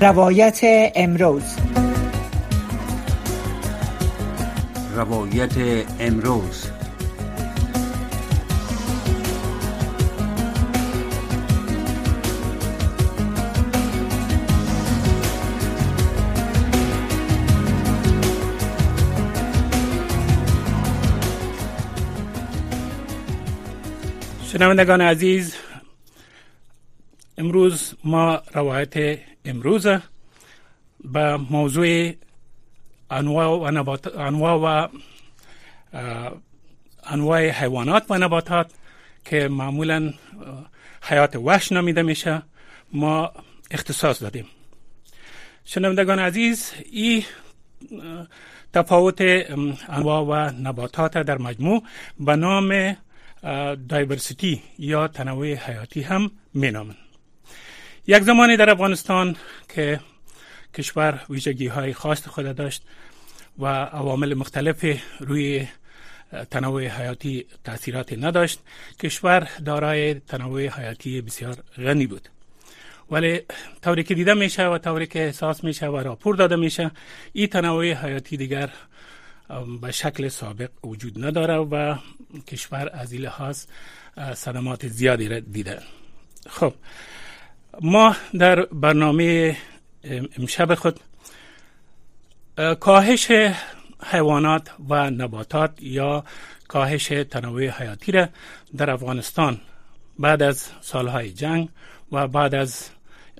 روایت امروز. روایت امروز. شنوندگان عزیز امروز ما روایت امروز به موضوع انواع و, انواع حیوانات و نباتات که معمولا حیات وحش نامیده میشه ما اختصاص دادیم. شنوندگان عزیز این تفاوت انواع و نباتات در مجموع به نام دایورسیتی یا تنوع حیاتی هم مینامند. یک زمانی در افغانستان که کشور ویژگی های خاص خود داشت و عوامل مختلف روی تنوع حیاتی تاثیرات نداشت کشور دارای تنوع حیاتی بسیار غنی بود. ولی طوری که دیده میشه و طوری که احساس میشه و راپور داده میشه این تنوع حیاتی دیگر به شکل سابق وجود نداره و کشور از این لحاظ صدمات زیادی را دیده. خب ما در برنامه امشب خود کاهش حیوانات و نباتات یا کاهش تنوع حیاتی را در افغانستان بعد از سالهای جنگ و بعد از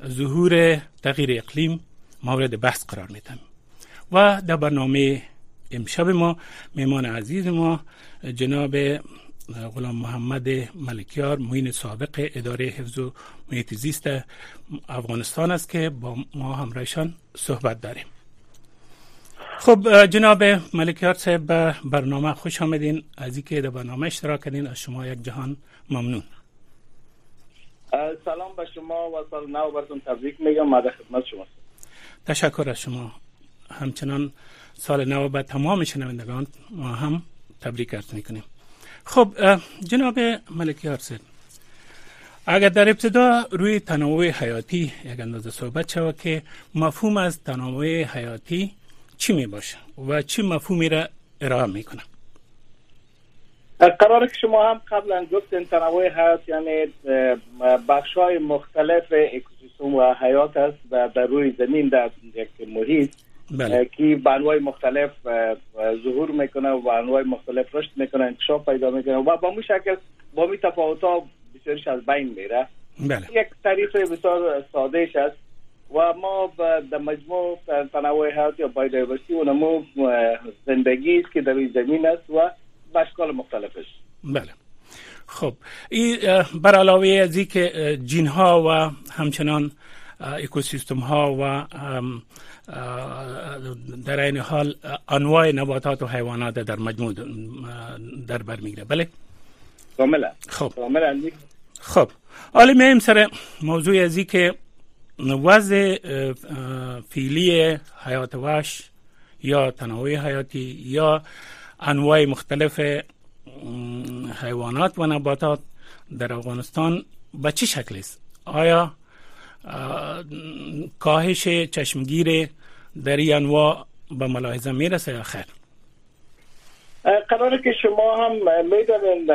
ظهور تغییر اقلیم مورد بحث قرار میدم و در برنامه امشب ما میمان عزیز ما جناب غلام محمد ملکیار معین سابق اداره حفظ و محیط زیست افغانستان است که با ما همراهشان صحبت داریم. خب جناب ملکیار صاحب به برنامه خوش آمدین. از اینکه در برنامه اشتراک کردین از شما یک جهان ممنون. سلام به شما و سال نو براتون تبریک میگم. ماده خدمت شما. تشکر از شما. همچنان سال نو به تمام شنوندگان ما هم تبریک ارز می‌کنیم. خب جناب ملکی ارسل اگر در ابتدا روی تنوع حیاتی یک اندازه صحبت شود که مفهوم از تنوع حیاتی چی می باشه و چی مفهومی را ارائه می‌کنه قرار که شما هم قبلا گفتین تنوع حیات یعنی بخش های مختلف اکوسیستم و حیات است در روی زمین در یک محیط. بله. که به انواع مختلف ظهور می‌کنه و انواع مختلف رشد می‌کنه انکشاف پیدا می‌کنه و با مو شکل با می تفاوت ها بسیارش از بین میره بله. یک تعریف بسیار ساده است و ما در مجموع تنوع حیات یا بایودایورسیتی و نمو زندگی است که در زمین است و به اشکال مختلف است بله خب این بر علاوه از که جین ها و همچنان اکوسیستم ها و در این حال انواع نباتات و حیوانات در مجموع در بر می‌گیره. بله؟ کاملا خب. کاملا خب. حالا میم سر موضوع ازی که وضع فیلی حیات وحش یا تنوع حیاتی یا انواع مختلف حیوانات و نباتات در افغانستان به چه شکل است؟ آیا کاهش چشمگیر در این انواع به ملاحظه می‌رسه یا خیر قراره که شما هم می‌دونید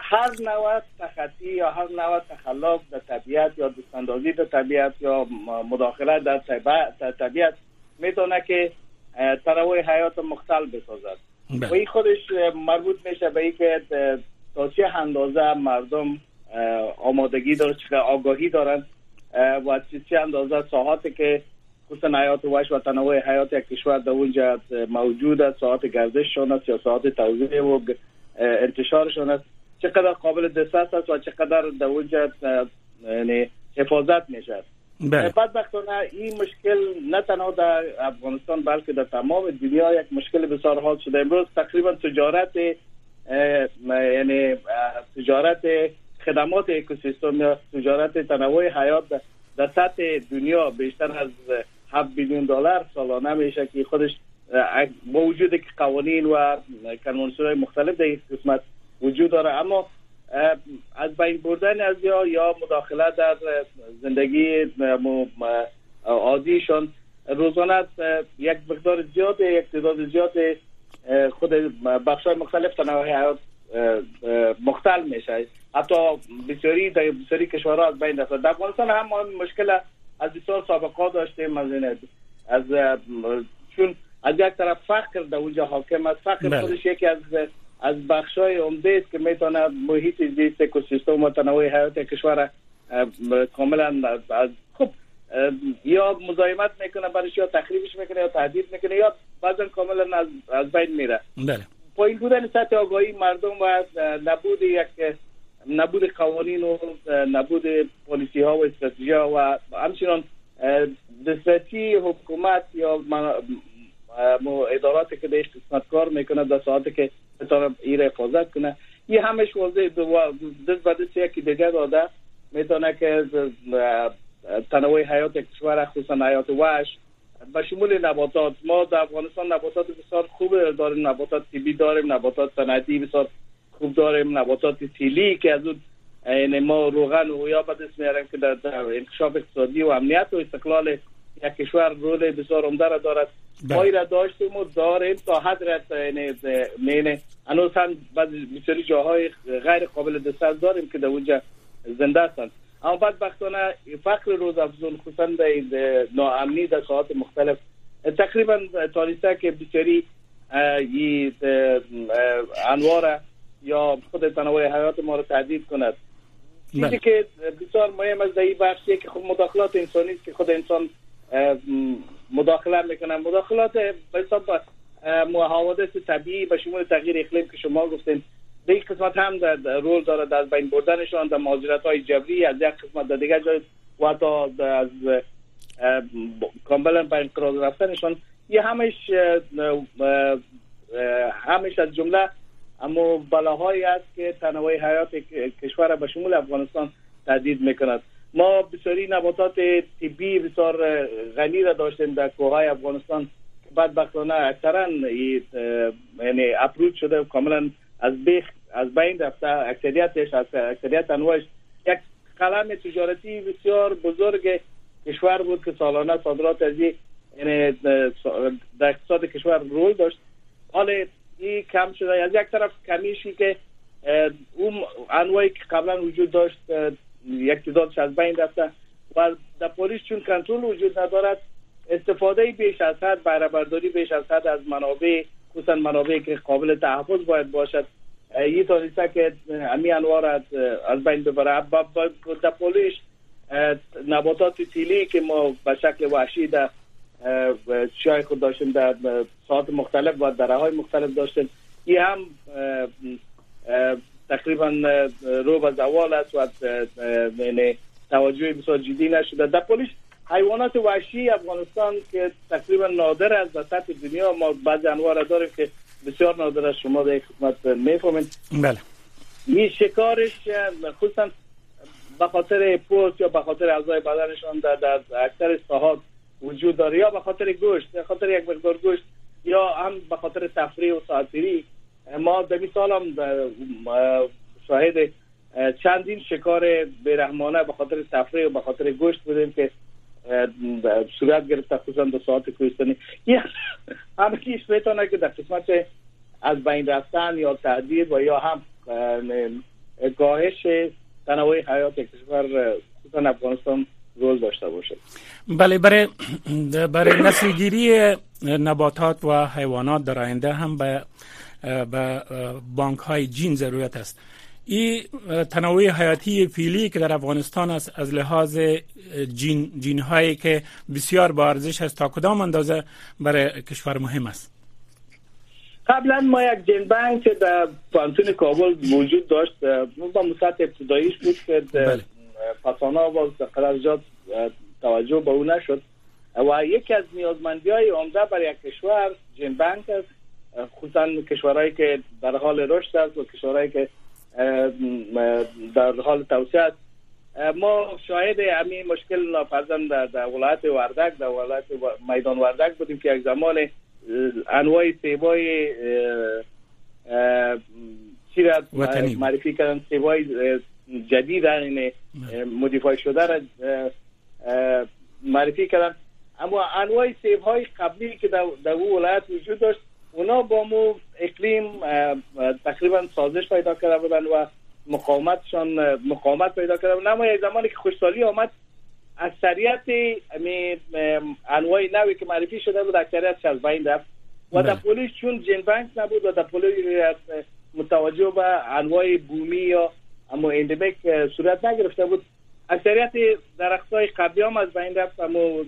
هر نوع تخطی یا هر نوع تخلاف در طبیعت یا دوستاندازی در طبیعت یا مداخله در طبیعت می‌تونه که تنوع حیات مختل بسازد بله. و این خودش مربوط میشه به اینکه تا چه اندازه مردم آمادگی دارن چه آگاهی دارن و چه اندازه ساعاتی که خصوصا حیات وحش و تنوع حیات یک کشور در اونجا موجود است. ساعت گردششان است یا ساعت توزیع و انتشارشان است. چقدر قابل دسترس است و چقدر در اونجا یعنی حفاظت میشه. بله. بدبختانه این مشکل نه تنها در افغانستان بلکه در تمام دنیا یک مشکل بسیار حال شده. امروز تقریبا تجارت یعنی تجارت خدمات اکوسیستم یا تجارت تنوع حیات در سطح دنیا بیشتر از 7 بیلیون دلار سالانه میشه که خودش با وجود که قوانین و کنوانسیون مختلف در این قسمت وجود داره اما از بین بردن از یا یا مداخله در زندگی عادیشان روزانه یک مقدار زیاد یک تعداد زیاد خود بخش های مختلف تنوع حیات مختل میشه. حتی بسیاری در بسیاری کشورها از بین رفته در افغانستان هم مشکل از بسیار سابقه داشتیم از از چون از یک طرف فقر در اونجا حاکم است. فقر بله. خودش یکی از از بخش های عمده است که می‌تونه محیط زیست اکوسیستم و تنوع حیات کشور کاملا از خب یا مزاحمت می‌کنه برش یا تخریبش می‌کنه یا تهدید می‌کنه یا بعضا کاملا از, از بین میره. بله. پایین بودن سطح آگاهی مردم و نبود یک نبود قوانین و نبود پلیسی ها و استراتژی ها و همچنان دسترسی حکومت یا اداراتی که در قسمت کار می‌کنه در ساعتی که بتونه این حفاظت کنه. این همش واضح دست به دست یکی دیگه داده. می‌تونه که تنوع حیات کشور خصوصا حیات وحش به شمول نباتات. ما در افغانستان نباتات بسیار خوب داریم نباتات طبی داریم نباتات صنعتی بسیار خوب داریم نباتات تیلی که از اون یعنی ما روغن و یا به دست میاریم که در, در انکشاف اقتصادی و امنیت و استقلال یک کشور رول بسیار عمده را دارد. ما را داشتیم و داریم تا حد رس یعنی هنوز هم بسیاری جاهای غیر قابل دست داریم که در اونجا زنده هستند. اما بدبختانه فقر روز افزون خصوصا در ناامنی در ساعت مختلف. تقریبا تانسته که بسیاری انوار یا خود تنوع حیات ما رو تهدید کند چیزی بله. که بسیار مهم از این بخشیه که خود مداخلات انسانی است که خود انسان مداخله می‌کنه مداخلات به حساب حوادث طبیعی به شمول تغییر اقلیم که شما گفتین در یک قسمت هم در رول دارد از بین بردنشان در مهاجرت های جبری از یک قسمت در دیگر جای و از کاملا به انقراض رفتنشان یه همش همش از جمله اما بلاهایی است که تنوع حیات کشور به شمول افغانستان تهدید می‌کند. ما بسیاری نباتات طبی بسیار غنی را داشتیم در کوههای افغانستان. بدبختانه اکثرا یعنی اپروچ شده کاملا از بیخ از بین رفته. اکثریتش از اکثریت انواعش یک قلم تجارتی بسیار بزرگ کشور بود که سالانه صادرات از یعنی در اقتصاد کشور رول داشت. حال این کم شده. از یک طرف کمیشی که اون انواعی که قبلا وجود داشت یک تعدادش از بین رفته و در پلیس چون کنترل وجود ندارد استفاده بیش از حد بهره برداری بیش از حد از منابع خصوصا منابعی که قابل تحفظ باید باشد. این تانسته که امی انوار از بین ببره. در پولیش نباتات تیلی که ما به شکل وحشی در شای خود داشتیم در ساعت مختلف و دره های مختلف داشتیم. این هم تقریبا رو به زوال است و یعنی توجه بسیار جدی نشده. در پولیش حیوانات وحشی افغانستان که تقریبا نادر است در سطح دنیا ما بعض انواع داریم که بسیار نادر است. شما در خدمت می‌فهمید بله. این شکارش خصوصا به خاطر پوست یا به خاطر اعضای بدنشان در, در اکثر ساحات وجود داره یا به خاطر گوشت به خاطر یک مقدار گوشت یا هم به خاطر تفریح و ساعتری ما به مثال هم شاهد چندین شکار بیرحمانه به خاطر تفریح و به خاطر گوشت بودیم که صورت گرفته خصوصا دو ساعت کوهستانی. همه کیش می‌تونه که در قسمت از بین رفتن یا تهدید و یا هم گاهش تنوع حیات کشور خصوصا افغانستان رول داشته باشه. بله برای برای نسلگیری نباتات و حیوانات در آینده هم به به بانک های جین ضرورت است. این تنوع حیاتی فیلی که در افغانستان است از لحاظ جین, جین هایی که بسیار با ارزش است تا کدام اندازه برای کشور مهم است؟ قبلا ما یک جین بانک در پانتون کابل وجود داشت با مساعد ابتداییش بود که پاسانا باز قدر توجه به اون نشد. و یکی از نیازمندی های عمده برای یک کشور جین بانک است. خصوصا کشورهایی که در حال رشد است و کشورهایی که در حال توسعه است. ما شاهد همین مشکل ناپذیرم در, در ولایت وردک در ولایت میدان وردک بودیم که یک زمان انواع سیبای چی را معرفی کردن سیبای جدید یعنی مدیفای شده را معرفی کردن اما انواع سیب های قبلی که در او ولایت وجود داشت اونا با مو اقلیم تقریبا سازش پیدا کرده بودن و مقاومتشان مقاومت پیدا کرده بودن. اما یک زمانی که خوشسالی آمد اکثریت انواع نوی که معرفی شده بود اکثریت از بین رفت. و در بله. پولیس چون جن بانک نبود و در پولیس متوجه به انواع بومی یا اما اندمیک صورت نگرفته بود اکثریت درخت های قبلی هم از بین رفت اما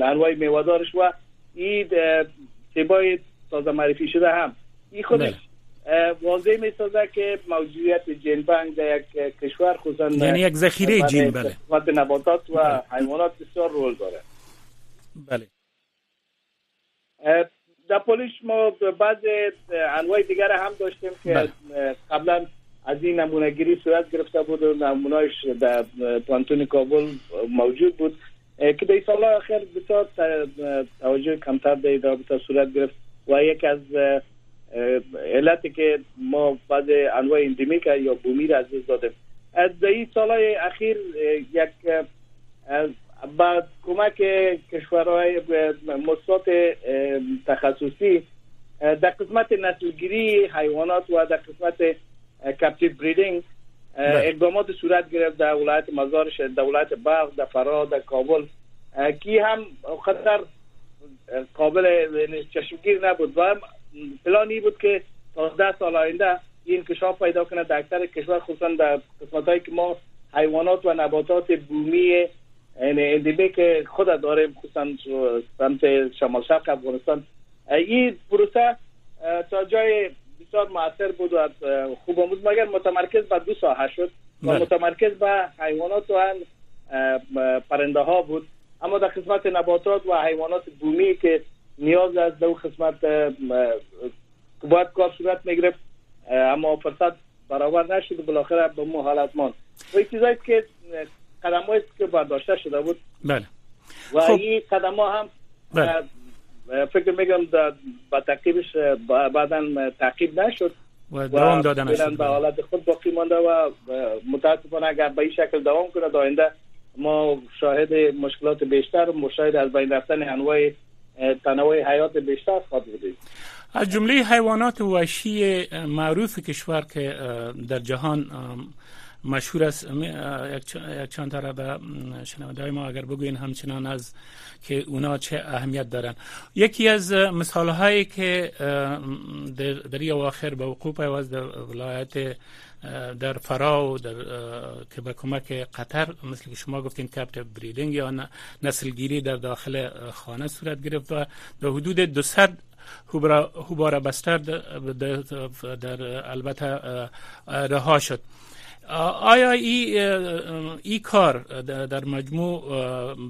انواع میوادارش و این سیبای تازه معرفی شده هم این خودش بله. واضح می سازه که موجودیت جین بانک در یک کشور خصوصا یعنی یک ذخیره جین بله نباتات و بله. حیوانات بسیار رول داره بله در پولیش ما بعض انواع دیگر هم داشتیم که بله. قبلا از این نمونه گیری صورت گرفته بود و نمونهش در پانتون کابل موجود بود. که در سال آخر بسیار توجه کمتر در رابطه صورت گرفت و یک از علتی که ما بعض انواع اندمیک یا بومی را از دادیم. در این سال اخیر یک با کمک کشورهای مصرات تخصصی در قسمت نسلگیری حیوانات و در قسمت کپتیو بریدینگ. اقدامات صورت گرفت در ولایت مزارش در ولایت بلخ در فرا در کابل کی هم خطر قابل چشمگیر نبود و پلانی بود که تا ده سال آینده این کشاف پیدا کنه در اکثر کشور خصوصا در قسمت هایی که ما حیوانات و نباتات بومی یعنی که خود داریم خصوصا سمت شمال شرق افغانستان این پروسه تا جای بسیار موثر بود و خوب بود مگر متمرکز به دو ساحه شد و بله. متمرکز به حیوانات و پرنده ها بود اما در قسمت نباتات و حیوانات بومی که نیاز از دو قسمت باید کار صورت می‌گرفت اما فرصت برابر نشد بالاخره به مو حالت ماند و چیزایی که قدم که برداشته شده بود بله و خب. این قدم ها هم بله. فکر میگم با تعقیبش بعدا تعقیب نشد و دوام دادن به حالت خود باقی مانده و متاسفانه اگر به این شکل دوام کنه داینده ما شاهد مشکلات بیشتر و مشاهد از بین رفتن انواع تنوع حیات بیشتر خواهد بودیم. از جمله حیوانات وحشی معروف کشور که در جهان مشهور است. یک چند تا به شنونده ما اگر بگوین همچنان از که اونا چه اهمیت دارن. یکی از مثال هایی که در این اواخر به وقوع پیوست در ولایت در فرا و در که به کمک قطر مثل که شما گفتین کپت بریدینگ یا نسلگیری در داخل خانه صورت گرفت و به حدود 200 هوبارا بستر در, در البته رها شد. آیا ای, ای کار در مجموع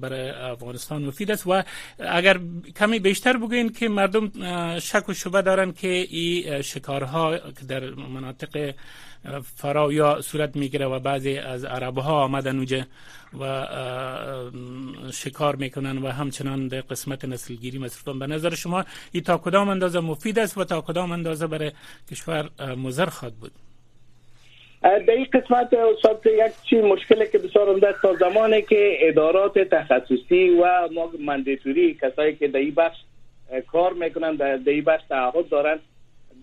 برای افغانستان مفید است؟ و اگر کمی بیشتر بگوین که مردم شک و شبه دارن که ای شکارها که در مناطق فرا یا صورت می‌گیره و بعضی از عرب ها آمدن اونجا و شکار می‌کنن و همچنان در قسمت نسلگیری مصرفن به نظر شما ای تا کدام اندازه مفید است و تا کدام اندازه برای کشور مزر خواد بود؟ در این قسمت استاد یک چی مشکلی که بسیار عمده تا زمانی که ادارات تخصصی و ما مندیتوری کسایی که در این بخش کار می‌کنن در این بخش تعهد دارن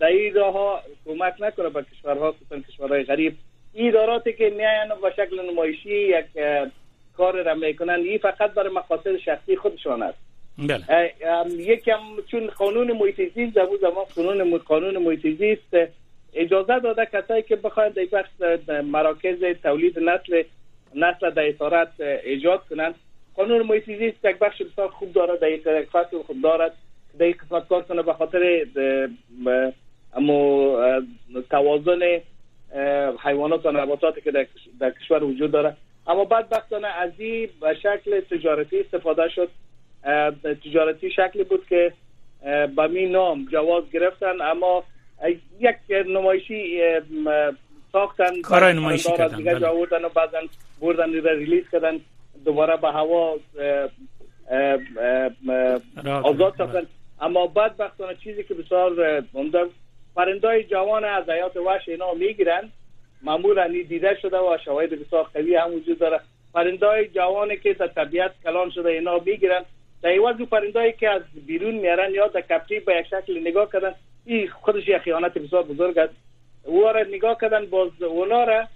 در این راه کمک نکنه به کشورها خصوصا کشورهای غریب اداراتی که میاین و شکل نمایشی یک کار را می‌کنن این فقط برای مقاصد شخصی خودشان است بله. یکم چون قانون محیط زیست زمان قانون قانون محیط زیست اجازه داده کسایی که بخواین در بخش مراکز تولید نسل نسل در ایجاد کنند. قانون محیط زیست یک بخش بسیار خوب داره در یک فصل خوب دارد. در یک قسمت کار کنه به خاطر امو توازن حیوانات و نباتاتی که در کشور وجود داره اما بعد بختانه از این به شکل تجارتی استفاده شد. تجارتی شکلی بود که به می نام جواز گرفتن. اما یک نمایشی ساختن کارای نمایشی کردن دیگه بله. آوردن و بعدا بردن ریلیز کردن دوباره به هوا آزاد ساختن. اما بعد بختانه چیزی که بسیار عمده پرندای جوان از حیات وحش اینا می‌گیرن معمولا دیده شده و شواهد بسیار قوی هم وجود داره. پرندای جوانی که در طبیعت کلان شده اینا می‌گیرن. در عوض پرندایی که از بیرون میارن یا در کپتی به یک شکل نگاه کردن این خودش یک خیانت بسیار بزرگ است. او را نگاه کردن باز اونا را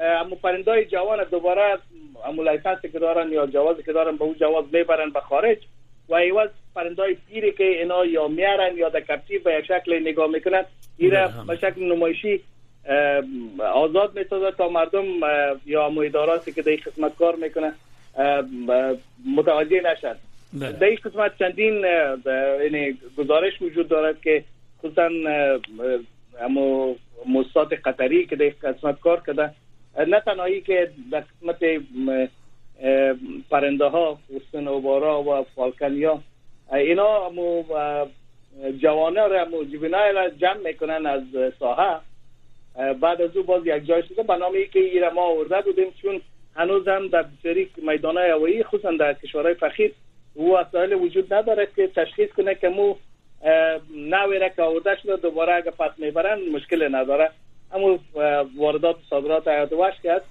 اما پرندای جوان دوباره امو لایسنس که دارن یا جواز که دارن به اون جواز می‌برن به خارج و ایواز پرندای پیری که اینا یا میارن یا در به یک شکل نگاه می‌کنن ایره به شکل نمایشی آزاد می‌سازه تا مردم یا اداراتی که در این قسمت کار می‌کنه متوجه نشن. بله. در این قسمت چندین یعنی گزارش وجود دارد که خصوصا اما مستاد قطری که در قسمت کار کرده. نه تنهایی که در قسمت پرنده ها سنوبارا و فالکنیا اینا مو جوانه را مو را جمع می‌کنن از ساحه. بعد از او باز یک جای شده. به نام که ایره ما آورده بودیم چون هنوز هم در بسیاری میدان هوایی خصوصا در کشورهای فقیر او وسایل وجود نداره که تشخیص کنه که مو نوی را که آورده شده دوباره اگه پس می‌برن مشکل نداره. اما واردات صادرات حیات وحش کرد.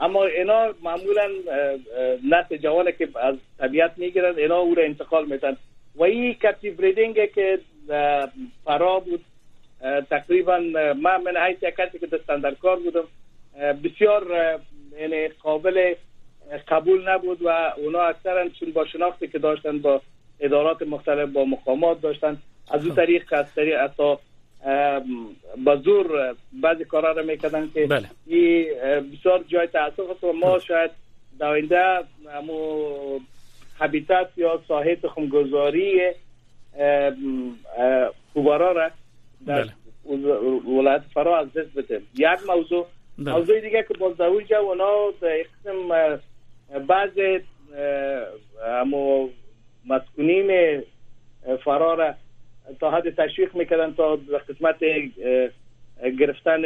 اما اینا معمولا نسل جوان که از طبیعت می‌گیرن اینا او را انتقال میتن و این کپتی بریدینگ که فرا بود تقریبا من من حیث کسی که در کار بودم بسیار یعنی قابل قبول نبود و اونا اکثرا چون با شناختی که داشتن با ادارات مختلف با مقامات داشتن از اون خب. طریق از طریق با زور بعضی کارا رو می‌کردن که بله. این بسیار جای تاسف است و ما خب. شاید در آینده همو حبیتت یا ساحه تخمگذاری کوبارا را در بله. ولایت فرا از دست بده یک موضوع بله. موضوع دیگه که باز در اونجا اونا قسم بعض همو مسکونین فرا تا حد تشویق می‌کردن تا قسمت گرفتن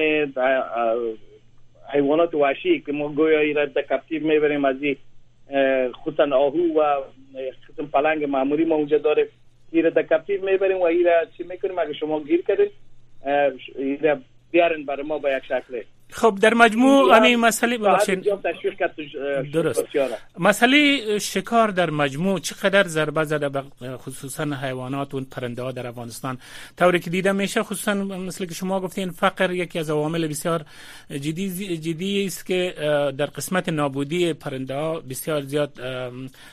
حیوانات وحشی که ما گویا را در کپتیو می‌بریم از خصوصا آهو و قسم پلنگ معمولی ما اونجا داره. ایره در کپتیو می‌بریم و ایره چی می‌کنیم؟ اگه شما گیر کردید ایره بیارن برای ما با یک شکله خب در مجموع همین مسئله ببخشید. درست. مسئله شکار در مجموع چقدر ضربه زده به خصوصا حیوانات و پرنده ها در افغانستان. طوری که دیده میشه خصوصا مثل که شما گفتین فقر یکی از عوامل بسیار جدی جدی است که در قسمت نابودی پرنده ها بسیار زیاد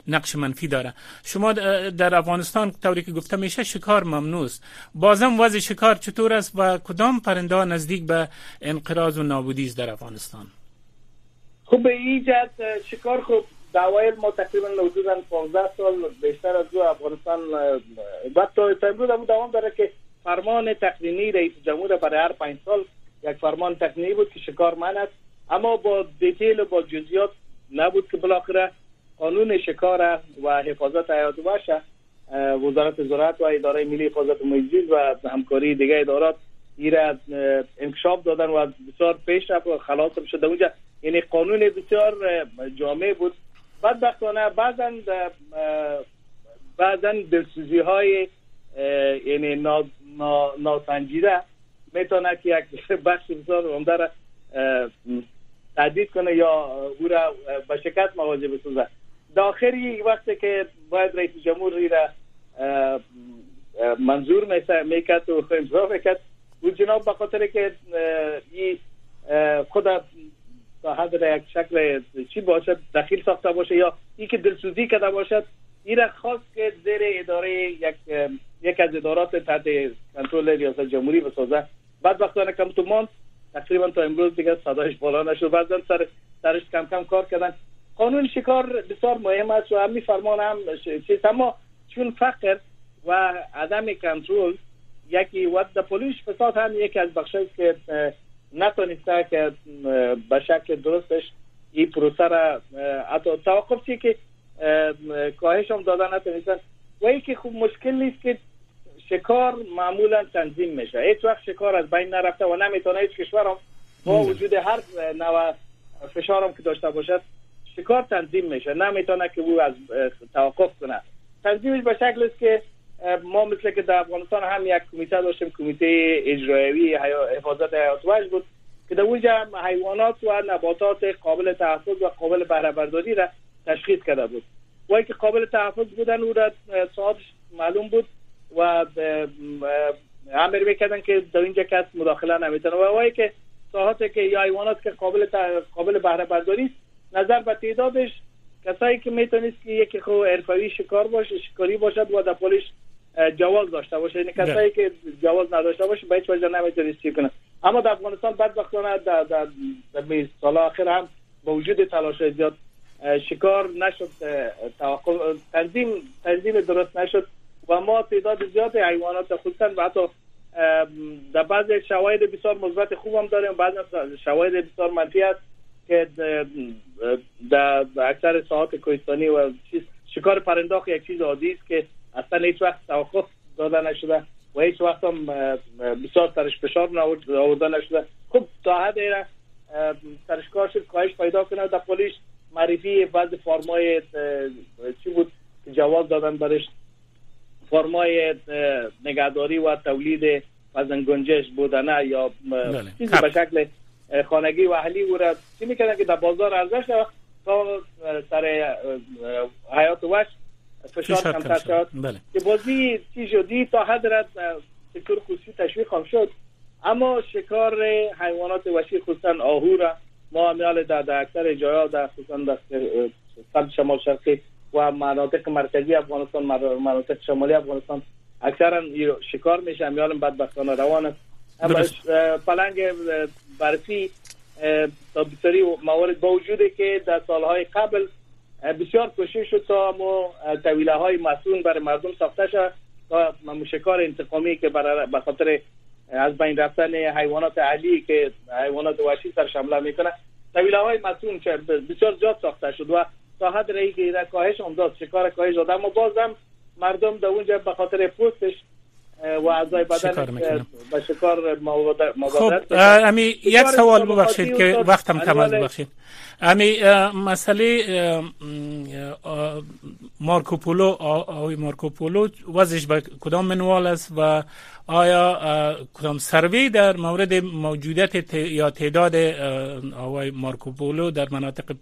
نقش منفی داره. شما در افغانستان طوری که گفته میشه شکار ممنوع است. بازم وضع شکار چطور است و کدام پرنده ها نزدیک به انقراض و نابودی بودیز در افغانستان؟ خب به این جهت شکار خب دعوایل ما تقریبا حدودا 15 سال بیشتر از دو افغانستان بعد تا امروز هم دوام داره که فرمان تقنینی رئیس جمهور برای هر پنج سال یک فرمان تقنینی بود که شکار من است. اما با دیتیل و با جزئیات نبود که بالاخره قانون شکار و حفاظت حیات وحش وزارت زراعت و اداره ملی حفاظت محیط و همکاری دیگه ادارات ایره انکشاف دادن و بسیار پیش رفت و خلاص شده. اونجا یعنی قانون بسیار جامع بود. بدبختانه بعضا بعضا دلسوزی های یعنی ناسنجیده می‌تونه که یک بخش بسیار عمده را تهدید کنه یا او را به شکست مواجه بسازه داخلی وقتی که باید رئیس جمهور را منظور می‌کرد و امضا می‌کرد. بود جناب به خاطر که این خود تا حد یک شکل چی باشد دخیل ساخته باشه یا ای که دلسوزی کرده باشد این را خواست که زیر اداره یک یک از ادارات تحت کنترل ریاست جمهوری بسازه. بعد وقتانه کم تو ماند. تقریبا تا امروز دیگه صدایش بالا نشد. بعضا سر سرش کم کم کار کردن. قانون شکار بسیار مهم است و همین فرمان هم چیز. اما چون فقر و عدم کنترل یکی و در پولیس فساد هم یکی از بخشایی که نتونسته که به شکل درستش این پروسه را حتی توقف چی که کاهش هم دادن نتونستن و یکی خوب مشکل نیست که شکار معمولا تنظیم میشه. هیچ وقت شکار از بین نرفته و نمی‌تونه هیچ کشور هم با وجود هر نوع فشارم که داشته باشد شکار تنظیم میشه. نمی‌تونه که او از توقف کنه. تنظیمش به شکل است که ما مثل که در افغانستان هم یک کمیته داشتیم کمیته اجرایی حفاظت حیات وحش بود که در اونجا حیوانات و نباتات قابل تحفظ و قابل بهره برداری را تشخیص کرده بود. وای که قابل تحفظ بودن او را ساعتش معلوم بود و امر می‌کردن که در اینجا کس مداخله نمی‌تونه و وای که ساعاتی که یا حیوانات که قابل قابل بهره برداری نظر به تعدادش کسایی که می‌تونست که یکی خو حرفوی شکار باشه شکاری باشد و در پولش جواز داشته باشه. یعنی کسایی که جواز نداشته باشه به هیچ وجه نمی‌تونست کنه اما در افغانستان بدبختانه در در, در سال آخر هم با وجود تلاش زیاد شکار نشد تنظیم تنظیم درست نشد و ما تعداد زیاد حیوانات خصوصا و حتی در بعض شواهد بسیار مثبت خوب هم داریم. بعض شواهد بسیار منفی است که در اکثر ساعات کوهستانی و شکار پرنداخ یک چیز عادی است که اصلا هیچ وقت توقف داده نشده و هیچ وقت هم بسیار سرش فشار آورده نشده خب تا حد ایره سرش کار شد کاهش پیدا کنه در پولیش معرفی بعض فرمای چی بود که جواز دادن برش فرمای نگهداری و تولید وزن گنجش بودنه یا بله. چیزی به شکل خانگی و اهلی او را چی می‌کردن که در بازار ارزش تا سر حیات وش فشار کمتر شد. بله. که بازی چی شدی تا حد رد سکتور خصوصی تشویق هم شد. اما شکار حیوانات وحشی خصوصا آهو را ما امیال در, در اکثر جایا در خصوصا در سمت شمال شرقی و مناطق مرکزی افغانستان مناطق شمالی افغانستان اکثرا شکار میشه. امیال بدبختانه روان است. پلنگ برفی تا بسیاری موارد با وجوده که در سالهای قبل بسیار کوشش شد تا مو طویله های مسئول برای مردم ساخته شد تا شکار انتقامی که به خاطر از بین رفتن حیوانات علی که حیوانات وحشی سر شمله می‌کنه طویله های مسئول بسیار زیاد ساخته شد و تا حد رایی که کاهش هم داد شکار کاهش داد. اما بازم مردم در اونجا به خاطر پوستش و اعضای بدن به شکار خب امی یک سوال ببخشید که وقتم کم از ببخشید. امی مسئله مارکوپولو آوی مارکوپولو وزش به کدام منوال است و آیا کدام سروی در مورد موجودیت یا تعداد آوای مارکوپولو در مناطق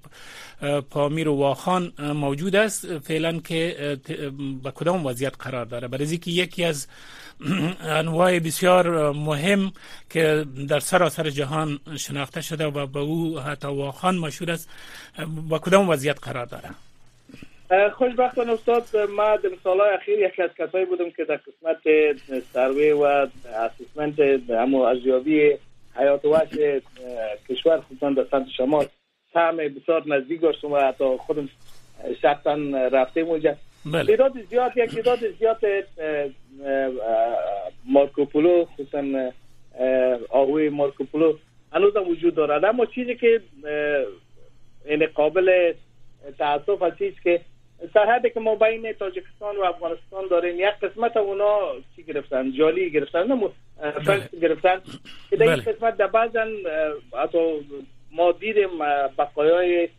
پامیر و واخان موجود است؟ فعلا که به کدام وضعیت قرار داره؟ برای که یکی از انواع بسیار مهم که در سراسر جهان شناخته شده و به او حتی واخان مشهور است با کدام وضعیت قرار داره؟ خوشبختانه استاد ما در سالهای اخیر یکی از کسایی بودم که در قسمت سروی و اسسمنت همو ارزیابی حیات وحش کشور خصوصا در سمت شمال سهم بسیار نزدیک داشتم و حتی خودم شخصا رفتیم اونجا بله. تعداد زیاد یک تعداد زیاد مارکوپولو خصوصا آهوی مارکوپولو هنوز هم وجود دارد اما چیزی که این قابل تاسف هست که سرحدی که ما بین تاجیکستان و افغانستان داریم یک قسمت اونا چی گرفتن جالی گرفتن نه بله. گرفتن که در این بله. قسمت در بعضن حتی ما دیدیم بقایای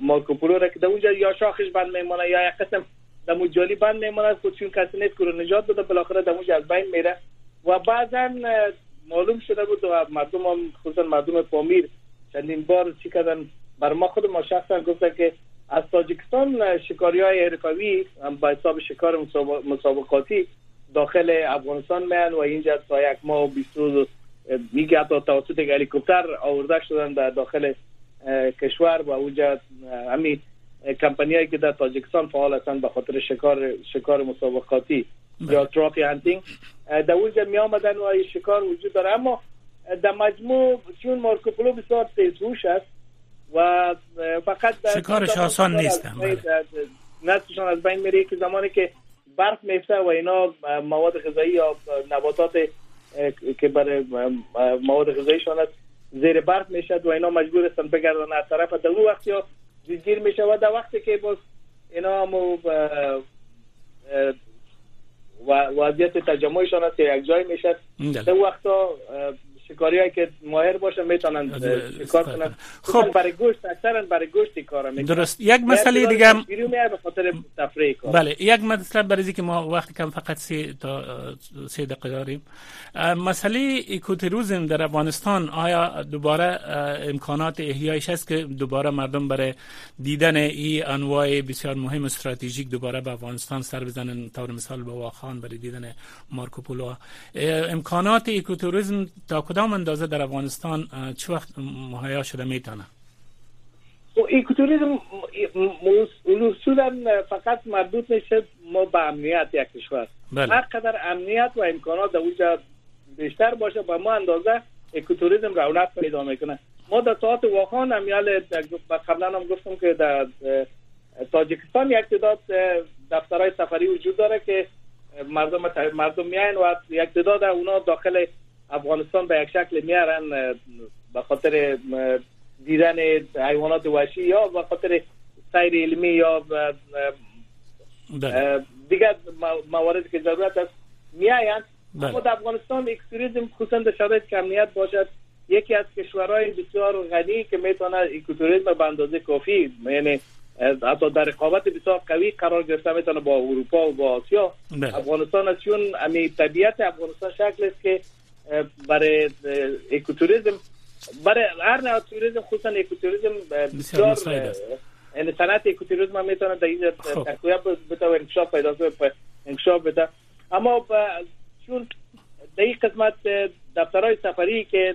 مارکوپولو را که در اونجا یا شاخش بند میمونه یا یک قسم در جالی بند میمونه خود چون کسی نیست که رو نجات بده بالاخره در اونجا از بین میره و بعضا معلوم شده بود و مردم هم خصوصا مردم پامیر چندین بار چی کردن بر ما خود ما شخصا گفتن که از تاجیکستان شکاری های حرکاوی با حساب شکار مسابقاتی داخل افغانستان میان و اینجا تا یک ماه و بیست روز میگه حتی توسط هلیکوپتر آورده شدن در داخل کشور و اونجا همین کمپانی که در تاجیکستان فعال هستند به خاطر شکار شکار مسابقاتی یا تراپی هانتینگ در اونجا می آمدن و شکار وجود داره. اما در مجموع چون مارکوپولو بسیار تیزهوش است. و فقط شکارش آسان نیست نسلشان از بین میره که زمانی که برف میفته و اینا مواد غذایی یا نباتات که برای مواد غذاییشان است زیر برف می‌شد و اینا مجبور هستن بگردن از طرف. در اون وقت یا زیر میشه و در وقتی که باز اینا همو وضعیت تجمعشان است یک جای می‌شد در وقتا شکاری هایی که ماهر باشن می‌تونن شکار کنن؟ خب. برای گوشت اکثرا برای گوشت کار می‌کنن. درست. یک مسئله دیگه هم به خاطر تفریح بله. یک مسئله برای که ما وقتی کم فقط سه تا سه دقیقه داریم. مسئله اکوتروزم در افغانستان آیا دوباره امکانات احیایش است که دوباره مردم برای دیدن این انواع بسیار مهم استراتژیک دوباره به افغانستان سر بزنن؟ طور مثال به واخان برای دیدن مارکوپولو. امکانات اکوتوریسم تا کدام اندازه در افغانستان چه وقت مهیا شده می‌تونه؟ خب، اکوتوریسم اصولا فقط مربوط میشه ما به امنیت یک کشور. بله. هر قدر امنیت و امکانات در اونجا بیشتر باشه با ما اندازه اکوتوریسم رونق پیدا می‌کنه. ما در ساعت واخان امیال قبلا هم گفتم که در تاجیکستان یک تعداد دفترهای سفری وجود داره که مردم مردم میاین و یک تعداد اونا داخل افغانستان به یک شکل میارن به خاطر دیدن حیوانات وحشی یا به خاطر سیر علمی یا بله. دیگر موارد که ضرورت است میاین بله. اما در افغانستان اکستریزم خصوصا در شرایط که امنیت باشد یکی از کشورهای بسیار غنی که می‌تونه اکوتوریسم به اندازه کافی یعنی حتی در رقابت بسیار قوی قرار گرفته می‌تونه با اروپا و با آسیا بله. افغانستان است چون امی طبیعت افغانستان شکل است که برای اکوتوریسم برای هر نوع توریسم خصوصا اکوتوریسم بسیار یعنی صنعت اکوتوریسم هم می‌تونه در این خب. تقویت بده و انکشاف پیدا انکشاف بده. اما چون در این قسمت دفترهای سفری که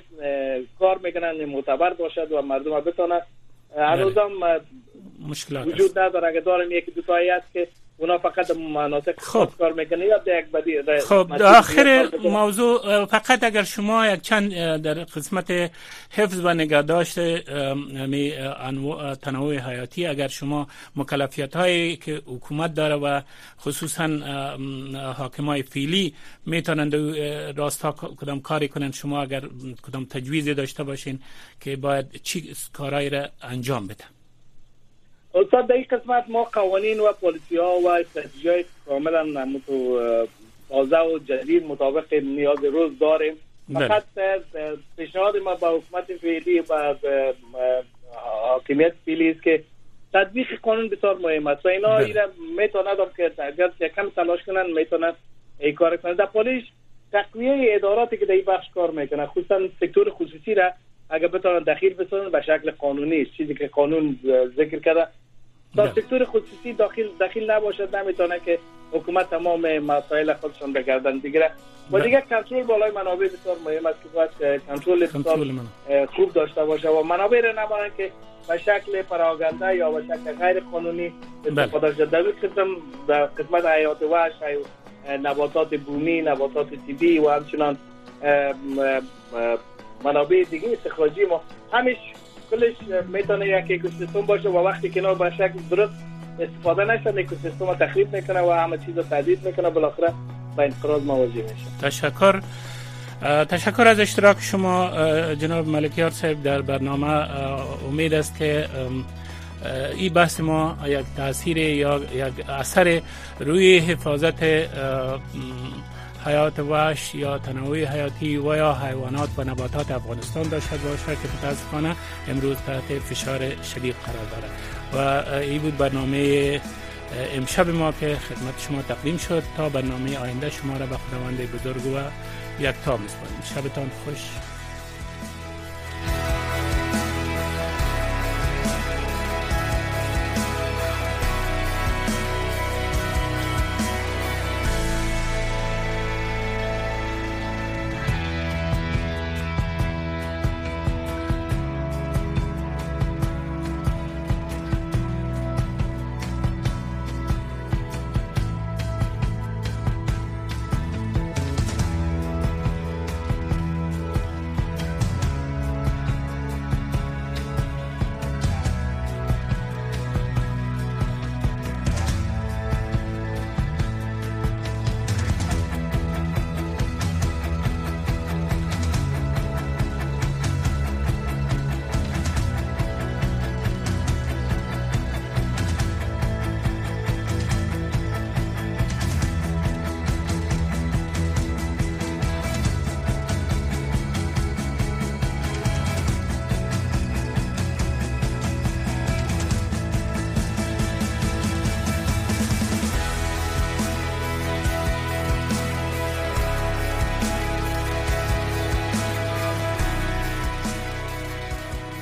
کار می‌کنن معتبر باشد و مردم بتونن هنوزم مشکلات وجود نداره. اگه دارم یکی دو تایی است که اونا فقط مناطق خب. کار می‌کنه یا یک بدی خب آخر موضوع فقط اگر شما یک چند در قسمت حفظ و نگهداشت تنوع حیاتی اگر شما مکلفیت هایی که حکومت داره و خصوصا حاکمای فیلی می‌تونند راستا کدام کاری کنند شما اگر کدام تجویزی داشته باشین که باید چی کارایی را انجام بده استاد در این قسمت؟ ما قوانین و پالیسی ها و استراتژی های کاملا تازه و جدید مطابق نیاز روز داریم. بله. فقط پیشنهاد ما با حکومت فعلی و حاکمیت فعلی است که تطبیق قانون بسیار مهم است. و اینا بله. اینا می‌تونند که اگر کم تلاش کنن می‌تونن ای کار کنن در پالیش تقویه اداراتی که در این بخش کار می‌کنن خصوصا سکتور خصوصی را اگر بتونن دخیل بسازن به شکل قانونی چیزی که قانون ذکر کرده تا سکتور خصوصی داخل داخل نباشد نمی‌تونه که حکومت تمام مسائل خودشون بگردن دیگه و دیگه کنترل بالای منابع بسیار مهم است که باید کنترل خوب داشته باشه و منابع را نبارن که به شکل پراگنده یا به شکل غیر قانونی استفاده شده در قسم در قسمت حیات وحش نباتات بومی نباتات طبی و همچنان منابع دیگه استخراجی ما همیش کلش می‌تونه یک اکوسیستم باشه و وقتی که به شکل درست استفاده نشه اکوسیستم تخریب می‌کنه و همه چیز رو می‌کنه بالاخره با انقراض مواجه میشه. تشکر. تشکر از اشتراک شما جناب ملکیار صاحب در برنامه. امید است که این بحث ما یک تاثیر یا یک اثر روی حفاظت حیات وحش یا تنوع حیاتی و یا حیوانات و نباتات افغانستان داشته باشه که متاسفانه امروز تحت فشار شدید قرار داره و این بود برنامه امشب ما که خدمت شما تقدیم شد تا برنامه آینده شما را به خداوند بزرگ و یک تا میسپاریم. شبتان خوش.